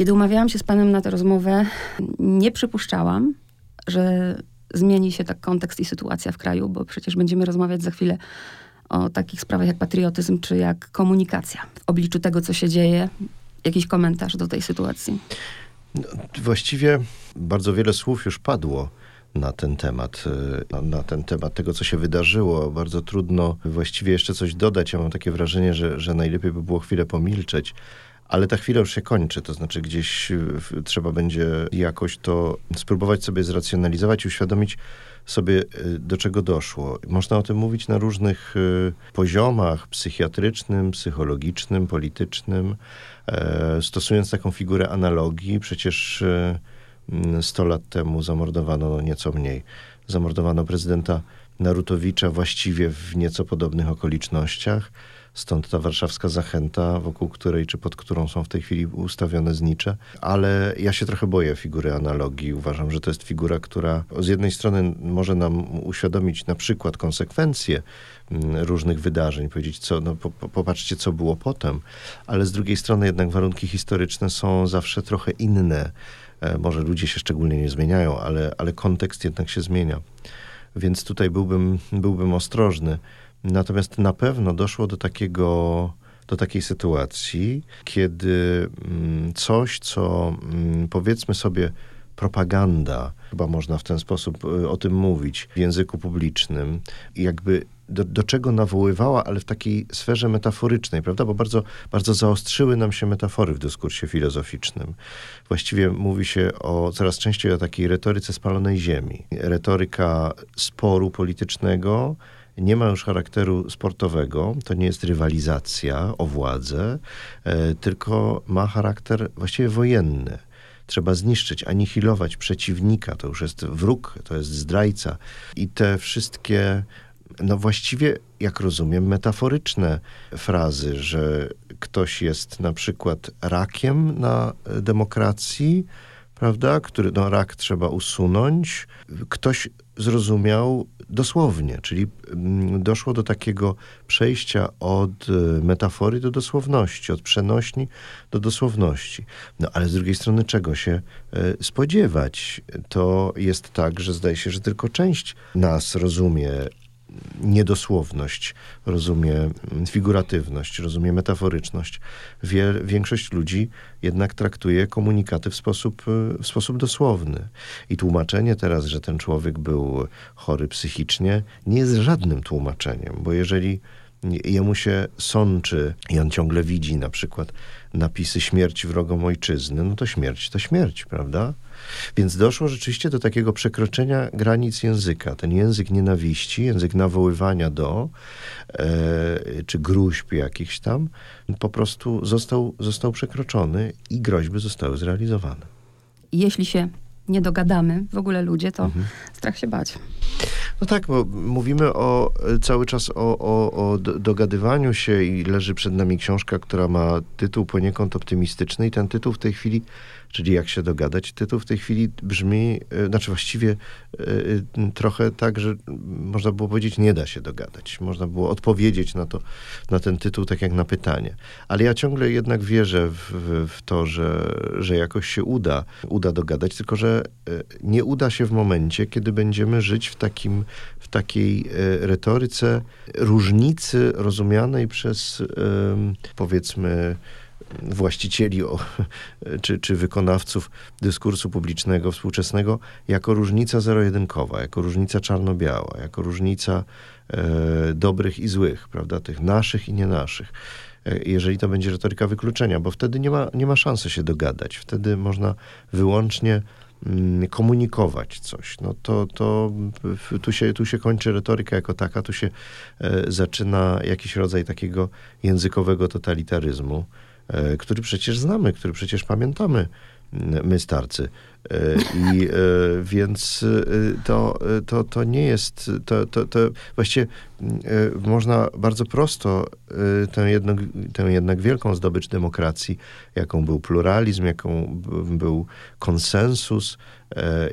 Kiedy umawiałam się z panem na tę rozmowę, nie przypuszczałam, że zmieni się tak kontekst i sytuacja w kraju, bo przecież będziemy rozmawiać za chwilę o takich sprawach jak patriotyzm czy jak komunikacja. W obliczu tego, co się dzieje, jakiś komentarz do tej sytuacji? No, właściwie bardzo wiele słów już padło na ten temat, y, na, na, ten temat tego, co się wydarzyło. Bardzo trudno właściwie jeszcze coś dodać. Ja mam takie wrażenie, że, że najlepiej by było chwilę pomilczeć. Ale ta chwila już się kończy, to znaczy gdzieś trzeba będzie jakoś to spróbować sobie zracjonalizować i uświadomić sobie, y, do czego doszło. Można o tym mówić na różnych y, poziomach psychiatrycznym, psychologicznym, politycznym, e, stosując taką figurę analogii. Przecież 100 lat temu zamordowano no, nieco mniej. Zamordowano prezydenta Narutowicza właściwie w nieco podobnych okolicznościach. Stąd ta warszawska zachęta, wokół której czy pod którą są w tej chwili ustawione znicze. Ale ja się trochę boję figury analogii. Uważam, że to jest figura, która z jednej strony może nam uświadomić na przykład konsekwencje mm, różnych wydarzeń, powiedzieć, co, no, po, popatrzcie, co było potem, ale z drugiej strony jednak warunki historyczne są zawsze trochę inne. E, może ludzie się szczególnie nie zmieniają, ale, ale kontekst jednak się zmienia. Więc tutaj byłbym, byłbym ostrożny. Natomiast na pewno doszło do takiego, do takiej sytuacji, kiedy mm, coś, co mm, powiedzmy sobie propaganda, chyba można w ten sposób y, o tym mówić w języku publicznym, jakby do, do czego nawoływała, ale w takiej sferze metaforycznej, prawda? Bo bardzo, bardzo zaostrzyły nam się metafory w dyskursie filozoficznym. Właściwie mówi się o, coraz częściej o takiej retoryce spalonej ziemi. Retoryka sporu politycznego, nie ma już charakteru sportowego, to nie jest rywalizacja o władzę, e, tylko ma charakter właściwie wojenny. Trzeba zniszczyć, anihilować przeciwnika, to już jest wróg, to jest zdrajca. I te wszystkie no właściwie, jak rozumiem, metaforyczne frazy, że ktoś jest na przykład rakiem na demokracji, prawda, który no, rak trzeba usunąć. Ktoś zrozumiał dosłownie, czyli mm, doszło do takiego przejścia od e, metafory do dosłowności, od przenośni do dosłowności. No ale z drugiej strony czego się e, spodziewać? To jest tak, że zdaje się, że tylko część nas rozumie niedosłowność, rozumie figuratywność, rozumie metaforyczność. Wie, większość ludzi jednak traktuje komunikaty w sposób, w sposób dosłowny. I tłumaczenie teraz, że ten człowiek był chory psychicznie, nie jest żadnym tłumaczeniem, bo jeżeli jemu się sączy i on ciągle widzi na przykład napisy śmierć wrogom ojczyzny, no to śmierć to śmierć, prawda? Więc doszło rzeczywiście do takiego przekroczenia granic języka. Ten język nienawiści, język nawoływania do, e, czy gruźb jakichś tam, po prostu został, został przekroczony i groźby zostały zrealizowane. Jeśli się nie dogadamy, w ogóle ludzie, to mhm. strach się bać. No tak, bo mówimy o, cały czas o, o, o dogadywaniu się i leży przed nami książka, która ma tytuł poniekąd optymistyczny i ten tytuł w tej chwili czyli jak się dogadać. Tytuł w tej chwili brzmi, e, znaczy właściwie e, e, trochę tak, że można było powiedzieć, nie da się dogadać. Można było odpowiedzieć na, to, na ten tytuł tak jak na pytanie. Ale ja ciągle jednak wierzę w, w to, że, że jakoś się uda, uda dogadać, tylko że nie uda się w momencie, kiedy będziemy żyć w, takim, w takiej retoryce różnicy rozumianej przez powiedzmy właścicieli o, czy, czy wykonawców dyskursu publicznego współczesnego jako różnica zero-jedynkowa, jako różnica czarno-biała, jako różnica e, dobrych i złych, prawda, tych naszych i nie naszych. E, jeżeli to będzie retoryka wykluczenia, bo wtedy nie ma, nie ma szansy się dogadać. Wtedy można wyłącznie mm, komunikować coś. No to, to tu, się, tu się kończy retoryka jako taka, tu się e, zaczyna jakiś rodzaj takiego językowego totalitaryzmu. E, który przecież znamy, który przecież pamiętamy my starcy. E, I e, więc to, to, to nie jest, to, to, to właściwie można bardzo prosto tę jednak, tę jednak wielką zdobycz demokracji, jaką był pluralizm, jaką był konsensus,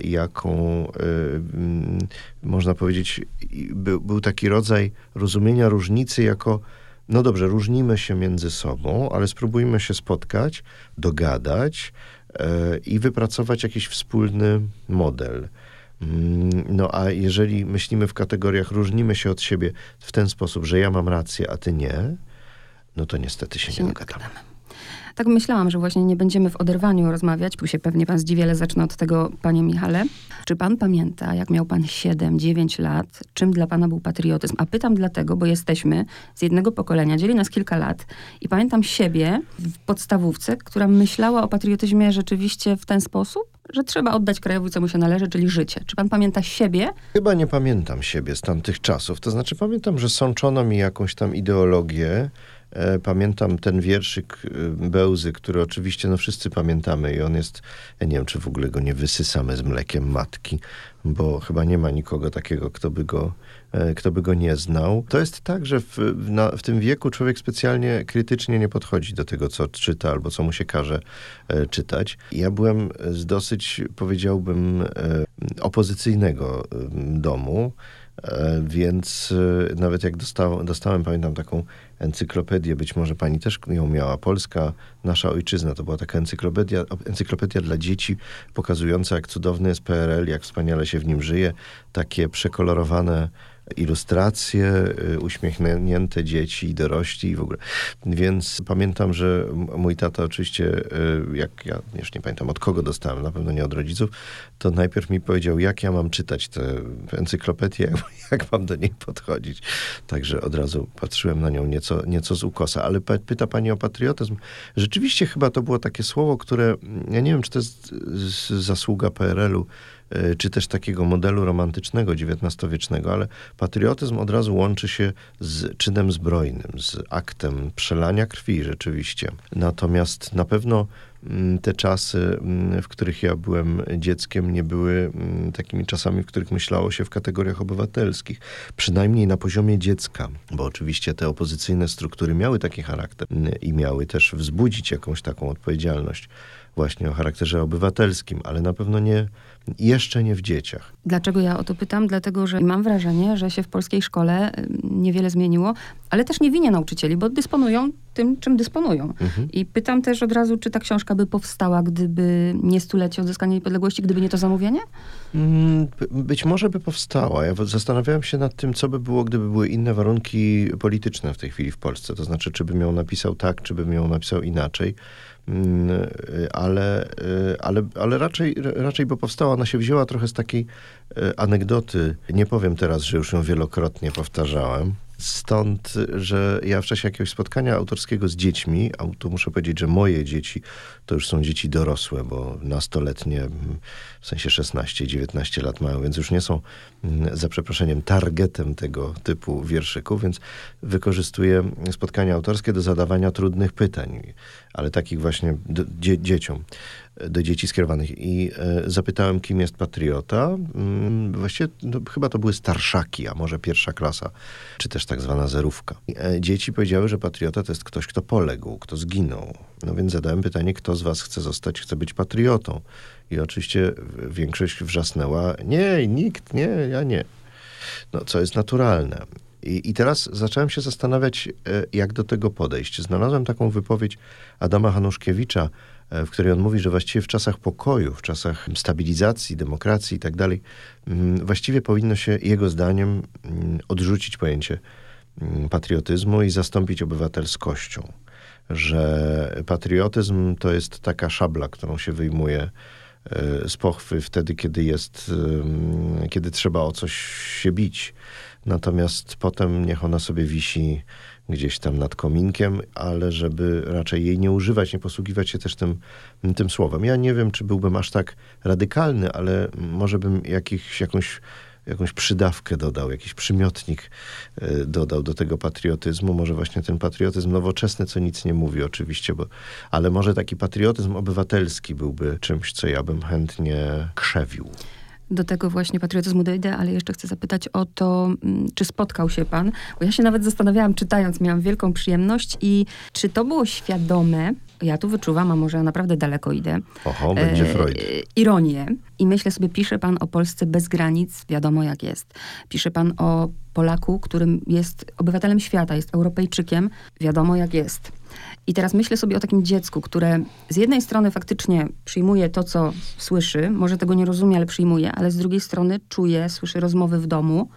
jaką można powiedzieć, był, był taki rodzaj rozumienia różnicy jako no dobrze, różnimy się między sobą, ale spróbujmy się spotkać, dogadać, i wypracować jakiś wspólny model. Mm, no a jeżeli myślimy w kategoriach, różnimy się od siebie w ten sposób, że ja mam rację, a ty nie, no to niestety się, się nie dogadamy. Tak myślałam, że właśnie nie będziemy w oderwaniu rozmawiać. Tu się pewnie pan zdziwi, ale zacznę od tego, panie Michale. Czy pan pamięta, jak miał pan 7-9 lat, czym dla pana był patriotyzm? A pytam dlatego, bo jesteśmy z jednego pokolenia, dzieli nas kilka lat i pamiętam siebie w podstawówce, która myślała o patriotyzmie rzeczywiście w ten sposób, że trzeba oddać krajowi, co mu się należy, czyli życie. Czy pan pamięta siebie? Chyba nie pamiętam siebie z tamtych czasów. To znaczy pamiętam, że sączono mi jakąś tam ideologię, pamiętam ten wierszyk e, Bełzy, który oczywiście no wszyscy pamiętamy i on jest, ja nie wiem, czy w ogóle go nie wysysamy z mlekiem matki, bo chyba nie ma nikogo takiego, kto by go, e, kto by go nie znał. To jest tak, że w, na, w tym wieku człowiek specjalnie krytycznie nie podchodzi do tego, co czyta albo co mu się każe czytać. Ja byłem z dosyć, powiedziałbym, opozycyjnego domu. Więc nawet jak dostałem, dostałem, pamiętam taką encyklopedię, być może pani też ją miała, Polska, nasza ojczyzna. To była taka encyklopedia, encyklopedia dla dzieci, pokazująca jak cudowny jest PRL, jak wspaniale się w nim żyje. Takie przekolorowane ilustracje, y, uśmiechnięte dzieci i dorośli i w ogóle. Więc pamiętam, że mój tata oczywiście, y, jak ja już nie pamiętam od kogo dostałem, na pewno nie od rodziców, to najpierw mi powiedział, jak ja mam czytać tę encyklopedię, jak, jak mam do niej podchodzić. Także od razu patrzyłem na nią nieco, nieco z ukosa. Ale pyta pani o patriotyzm. Rzeczywiście chyba to było takie słowo, które, ja nie wiem, czy to jest zasługa PRL-u, czy też takiego modelu romantycznego XIX-wiecznego, ale patriotyzm od razu łączy się z czynem zbrojnym, z aktem przelania krwi rzeczywiście. Natomiast na pewno mm, te czasy, mm, w których ja byłem dzieckiem, nie były mm, takimi czasami, w których myślało się w kategoriach obywatelskich. Przynajmniej na poziomie dziecka, bo oczywiście te opozycyjne struktury miały taki charakter i miały też wzbudzić jakąś taką odpowiedzialność właśnie o charakterze obywatelskim, ale na pewno nie, jeszcze nie w dzieciach. Dlaczego ja o to pytam? Dlatego, że mam wrażenie, że się w polskiej szkole niewiele zmieniło, ale też nie winię nauczycieli, bo dysponują tym, czym dysponują. Mhm. I pytam też od razu, czy ta książka by powstała, gdyby nie stulecie odzyskania niepodległości, gdyby nie to zamówienie? Mm, być może by powstała. Ja zastanawiałem się nad tym, co by było, gdyby były inne warunki polityczne w tej chwili w Polsce. To znaczy, czy bym ją napisał tak, czy bym ją napisał inaczej. Mm, ale, ale, ale raczej, raczej, bo powstała, ona się wzięła trochę z takiej e, anegdoty. Nie powiem teraz, że już ją wielokrotnie powtarzałem. Stąd, że ja w czasie jakiegoś spotkania autorskiego z dziećmi, a tu muszę powiedzieć, że moje dzieci to już są dzieci dorosłe, bo nastoletnie, w sensie 16-19 lat mają, więc już nie są, mm, za przeproszeniem, targetem tego typu wierszyków, więc wykorzystuję spotkania autorskie do zadawania trudnych pytań, ale takich właśnie dzie dzieciom do dzieci skierowanych i e, zapytałem, kim jest patriota. Mm, właściwie no, chyba to były starszaki, a może pierwsza klasa, czy też tak zwana zerówka. E, dzieci powiedziały, że patriota to jest ktoś, kto poległ, kto zginął. No więc zadałem pytanie, kto z was chce zostać, chce być patriotą. I oczywiście większość wrzasnęła, nie, nikt, nie, ja nie. No, co jest naturalne. I, I, teraz zacząłem się zastanawiać, e, jak do tego podejść. Znalazłem taką wypowiedź Adama Hanuszkiewicza, E, w której on mówi, że właściwie w czasach pokoju, w czasach stabilizacji, demokracji i tak dalej, mm, właściwie powinno się jego zdaniem mm, odrzucić pojęcie mm, patriotyzmu i zastąpić obywatelskością. Że patriotyzm to jest taka szabla, którą się wyjmuje e, z pochwy wtedy, kiedy jest, kiedy trzeba o coś się bić. Natomiast potem niech ona sobie wisi gdzieś tam nad kominkiem, ale żeby raczej jej nie używać, nie posługiwać się też tym, tym słowem. Ja nie wiem, czy byłbym aż tak radykalny, ale może bym jakiś, jakąś, jakąś przydawkę dodał, jakiś przymiotnik e, dodał do tego patriotyzmu. Może właśnie ten patriotyzm nowoczesny, co nic nie mówi oczywiście, bo, ale może taki patriotyzm obywatelski byłby czymś, co ja bym chętnie krzewił do tego właśnie patriotyzmu dojdę, ale jeszcze chcę zapytać o to, mm, czy spotkał się pan, bo ja się nawet zastanawiałam czytając, miałam wielką przyjemność i czy to było świadome, ja tu wyczuwam, a może naprawdę daleko idę. Oho, będzie Freud. Ironię. I myślę sobie, pisze pan o Polsce bez granic, wiadomo jak jest. Pisze pan o Polaku, którym jest obywatelem świata, jest Europejczykiem, wiadomo jak jest. I teraz myślę sobie o takim dziecku, które z jednej strony faktycznie przyjmuje to, co słyszy, może tego nie rozumie, ale przyjmuje, ale z drugiej strony czuje, słyszy rozmowy w domu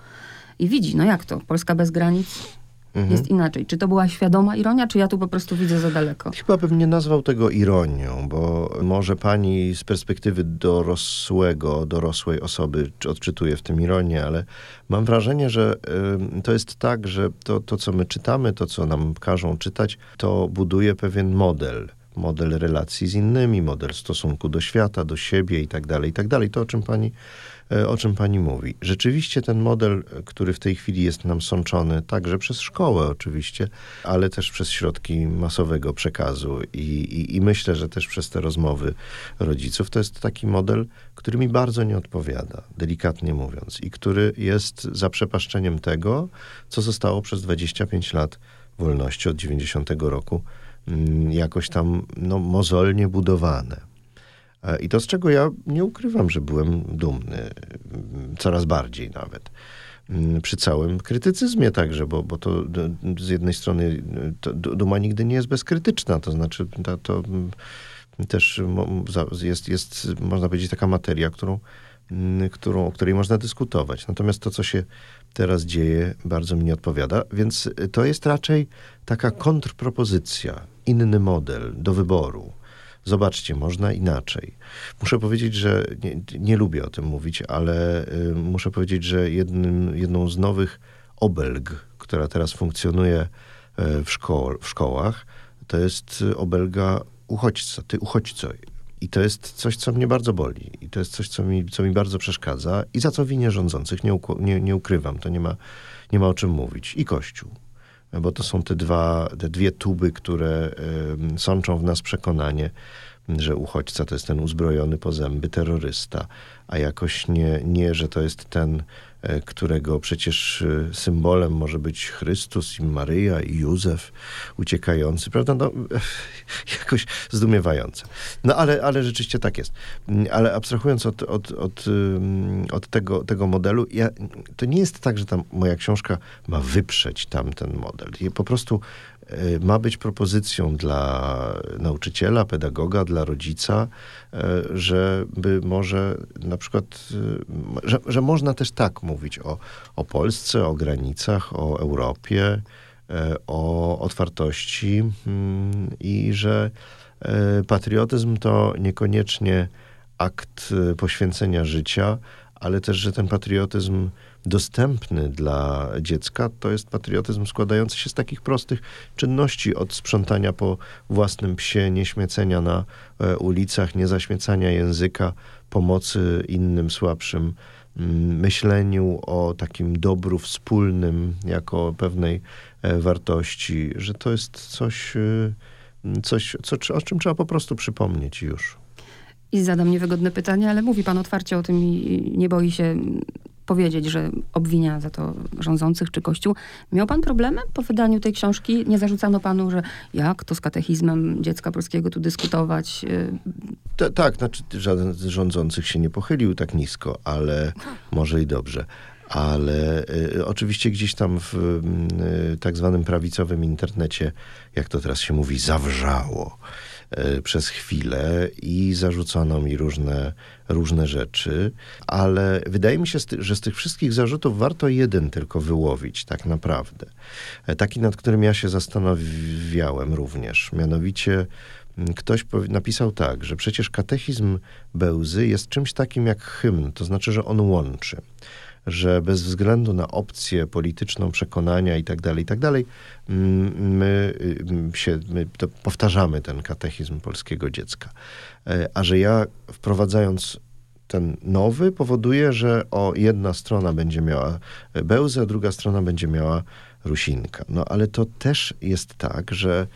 i widzi, no jak to, Polska bez granic, mhm. jest inaczej. Czy to była świadoma ironia, czy ja tu po prostu widzę za daleko? Chyba bym nie nazwał tego ironią, bo może pani z perspektywy dorosłego, dorosłej osoby odczytuje w tym ironię, ale mam wrażenie, że y, to jest tak, że to, to, co my czytamy, to, co nam każą czytać, to buduje pewien model model relacji z innymi, model stosunku do świata, do siebie i tak dalej, i tak dalej. To, o czym pani o czym pani mówi. Rzeczywiście ten model, który w tej chwili jest nam sączony, także przez szkołę oczywiście, ale też przez środki masowego przekazu i, i, i myślę, że też przez te rozmowy rodziców, to jest taki model, który mi bardzo nie odpowiada, delikatnie mówiąc, i który jest zaprzepaszczeniem tego, co zostało przez 25 lat wolności od 90 roku mm, jakoś tam no, mozolnie budowane. E, I to z czego ja nie ukrywam, że byłem dumny, coraz bardziej nawet. Mm, przy całym krytycyzmie także, bo, bo to z jednej strony to duma nigdy nie jest bezkrytyczna, to znaczy to, to też jest, jest, można powiedzieć, taka materia, którą, mm, którą, o której można dyskutować. Natomiast to, co się teraz dzieje, bardzo mi nie odpowiada, więc to jest raczej taka kontrpropozycja, inny model do wyboru Zobaczcie, można inaczej. Muszę powiedzieć, że nie, nie lubię o tym mówić, ale y, muszę powiedzieć, że jednym, jedną z nowych obelg, która teraz funkcjonuje y, w, szko w szkołach, to jest obelga uchodźca, ty uchodźco. I to jest coś, co mnie bardzo boli. I to jest coś, co mi, co mi bardzo przeszkadza i za co winię rządzących. Nie, nie, nie ukrywam, to nie ma, nie ma o czym mówić. I Kościół bo to są te, dwa, te dwie tuby, które sączą w nas przekonanie, że uchodźca to jest ten uzbrojony po zęby terrorysta, a jakoś nie, nie że to jest ten, e, którego przecież e, symbolem może być Chrystus i Maryja i Józef uciekający, prawda? No, jakoś zdumiewające. No ale, ale rzeczywiście tak jest. Ale abstrahując od, od, od, od tego, tego modelu, ja, to nie jest tak, że ta moja książka ma wyprzeć tamten model. Po prostu ma być propozycją dla nauczyciela, pedagoga, dla rodzica, e, żeby może na przykład, e, że, że można też tak mówić o, o Polsce, o granicach, o Europie, o otwartości mm, i że patriotyzm to niekoniecznie akt poświęcenia życia, ale też, że ten patriotyzm dostępny dla dziecka, to jest patriotyzm składający się z takich prostych czynności, od sprzątania po własnym psie, nieśmiecenia na e, ulicach, niezaśmiecania języka, pomocy innym słabszym, mm, myśleniu o takim dobru wspólnym jako pewnej e, wartości, że to jest coś, e, coś co, o czym trzeba po prostu przypomnieć już. I zadam niewygodne pytanie, ale mówi pan otwarcie o tym i nie boi się powiedzieć, że obwinia za to rządzących czy Kościół. Miał pan problemy po wydaniu tej książki? Nie zarzucano panu, że jak to z katechizmem dziecka polskiego tu dyskutować? Ta, tak, znaczy żaden z rządzących się nie pochylił tak nisko, ale może i dobrze ale y, oczywiście gdzieś tam w y, tak zwanym prawicowym internecie, jak to teraz się mówi, zawrzało. E, przez chwilę i zarzucono mi różne, różne rzeczy, ale wydaje mi się, że z tych wszystkich zarzutów warto jeden tylko wyłowić, tak naprawdę. E, taki, nad którym ja się zastanawiałem również. Mianowicie ktoś napisał tak, że przecież katechizm Bełzy jest czymś takim jak hymn, to znaczy, że on łączy że bez względu na opcję polityczną, przekonania i tak dalej, i tak mm, my, mm, się, my powtarzamy ten katechizm polskiego dziecka. E, a że ja wprowadzając ten nowy powoduje, że o jedna strona będzie miała bełzę, a druga strona będzie miała rusinka. No ale to też jest tak, że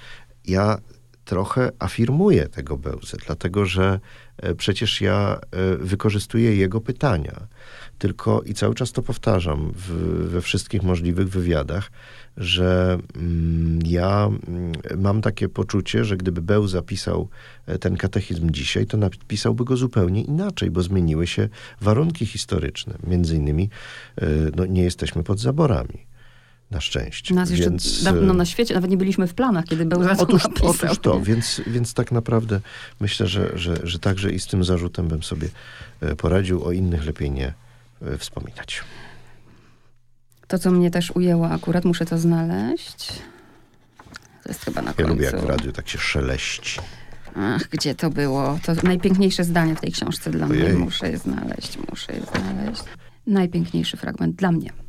ja trochę afirmuję tego Bełzę, dlatego że e, przecież ja e, wykorzystuję jego pytania. Tylko i cały czas to powtarzam w, we wszystkich możliwych wywiadach, że mm, ja mm, mam takie poczucie, że gdyby Beł zapisał e, ten katechizm dzisiaj, to napisałby go zupełnie inaczej, bo zmieniły się warunki historyczne. Między innymi no, nie jesteśmy pod zaborami na szczęście. Nas jeszcze więc, dawno na świecie, nawet nie byliśmy w planach, kiedy był zaczął otóż, otóż to, więc, więc tak naprawdę myślę, że, że, że także i z tym zarzutem bym sobie e, poradził, o innych lepiej nie e, wspominać. To, co mnie też ujęło akurat, muszę to znaleźć. To jest chyba na końcu. Ja lubię, jak w radiu tak się szeleści. Ach, gdzie to było? To najpiękniejsze zdanie w tej książce dla Ojej. mnie. Muszę je znaleźć, muszę je znaleźć. Najpiękniejszy fragment dla mnie.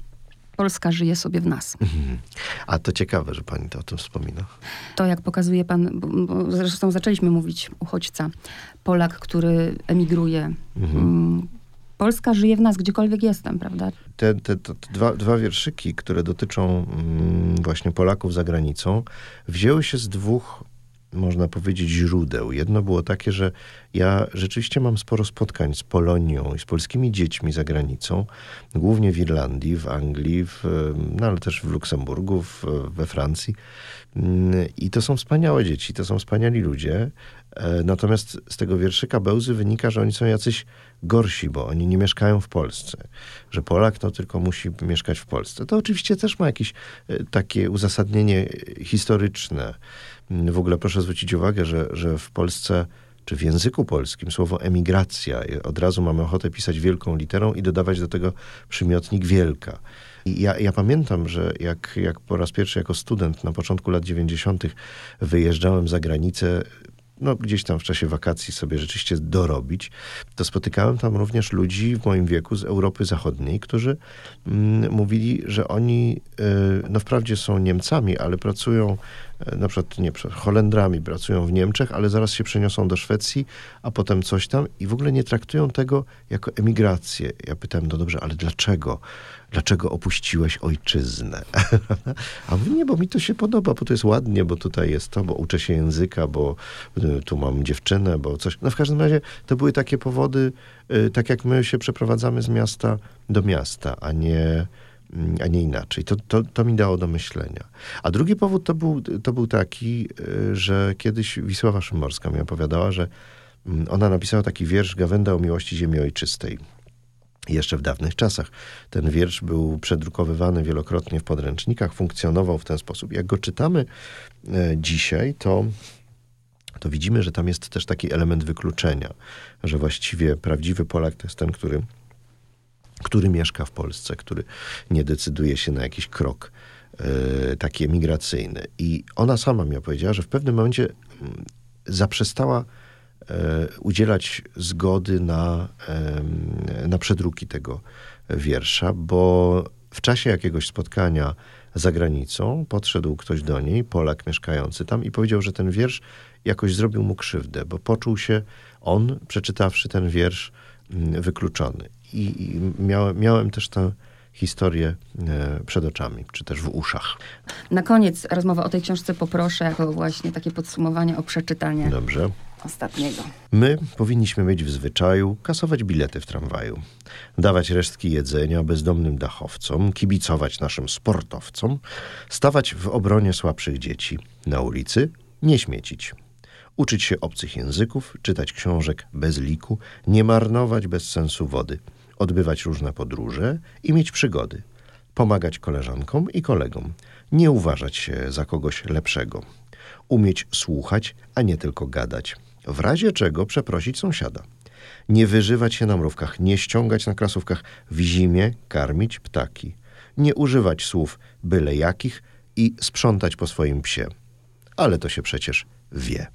Polska żyje sobie w nas. Mhm. A to ciekawe, że pani to o tym wspomina. To, jak pokazuje pan, bo, bo zresztą zaczęliśmy mówić uchodźca, Polak, który emigruje. Mhm. Mm, Polska żyje w nas, gdziekolwiek jestem, prawda? Te, te, te, te dwa, dwa wierszyki, które dotyczą mm, właśnie Polaków za granicą, wzięły się z dwóch można powiedzieć, źródeł. Jedno było takie, że ja rzeczywiście mam sporo spotkań z Polonią i z polskimi dziećmi za granicą, głównie w Irlandii, w Anglii, w, no ale też w Luksemburgu, w, we Francji. Mm, I to są wspaniałe dzieci, to są wspaniali ludzie. E, natomiast z tego wierszyka Bełzy wynika, że oni są jacyś gorsi, bo oni nie mieszkają w Polsce. Że Polak to tylko musi mieszkać w Polsce. To oczywiście też ma jakieś e, takie uzasadnienie historyczne. W ogóle proszę zwrócić uwagę, że, że w Polsce czy w języku polskim słowo emigracja, od razu mamy ochotę pisać wielką literą i dodawać do tego przymiotnik wielka. I ja, ja pamiętam, że jak, jak po raz pierwszy jako student na początku lat 90. wyjeżdżałem za granicę, no, gdzieś tam w czasie wakacji sobie rzeczywiście dorobić, to spotykałem tam również ludzi w moim wieku z Europy Zachodniej, którzy mm, mówili, że oni y, no wprawdzie są Niemcami, ale pracują na przykład nie, Holendrami pracują w Niemczech, ale zaraz się przeniosą do Szwecji, a potem coś tam i w ogóle nie traktują tego jako emigrację. Ja pytałem, no dobrze, ale dlaczego? Dlaczego opuściłeś ojczyznę? a mówi, nie, bo mi to się podoba, bo to jest ładnie, bo tutaj jest to, bo uczę się języka, bo y, tu mam dziewczynę, bo coś. No w każdym razie to były takie powody, y, tak jak my się przeprowadzamy z miasta do miasta, a nie a nie inaczej. To, to, to mi dało do myślenia. A drugi powód to był, to był taki, y, że kiedyś Wisława Szymorska mi opowiadała, że mm, ona napisała taki wiersz Gawenda o miłości ziemi ojczystej. Jeszcze w dawnych czasach. Ten wiersz był przedrukowywany wielokrotnie w podręcznikach, funkcjonował w ten sposób. Jak go czytamy e, dzisiaj, to to widzimy, że tam jest też taki element wykluczenia, że właściwie prawdziwy Polak to jest ten, który który mieszka w Polsce, który nie decyduje się na jakiś krok y, taki emigracyjny. I ona sama mi powiedziała, że w pewnym momencie mm, zaprzestała y, udzielać zgody na, y, na przedruki tego wiersza, bo w czasie jakiegoś spotkania za granicą podszedł ktoś do niej, Polak mieszkający tam, i powiedział, że ten wiersz jakoś zrobił mu krzywdę, bo poczuł się on, przeczytawszy ten wiersz, mm, wykluczony i, i miałem, miałem też tę historię e, przed oczami, czy też w uszach. Na koniec rozmowy o tej książce poproszę jako właśnie takie podsumowanie o przeczytanie. Dobrze. Ostatniego. My powinniśmy mieć w zwyczaju kasować bilety w tramwaju, dawać resztki jedzenia bezdomnym dachowcom, kibicować naszym sportowcom, stawać w obronie słabszych dzieci, na ulicy nie śmiecić, uczyć się obcych języków, czytać książek bez liku, nie marnować bez sensu wody – odbywać różne podróże i mieć przygody, pomagać koleżankom i kolegom, nie uważać się za kogoś lepszego, umieć słuchać, a nie tylko gadać, w razie czego przeprosić sąsiada, nie wyżywać się na mrówkach, nie ściągać na krasówkach, w zimie karmić ptaki, nie używać słów byle jakich i sprzątać po swoim psie. Ale to się przecież wie.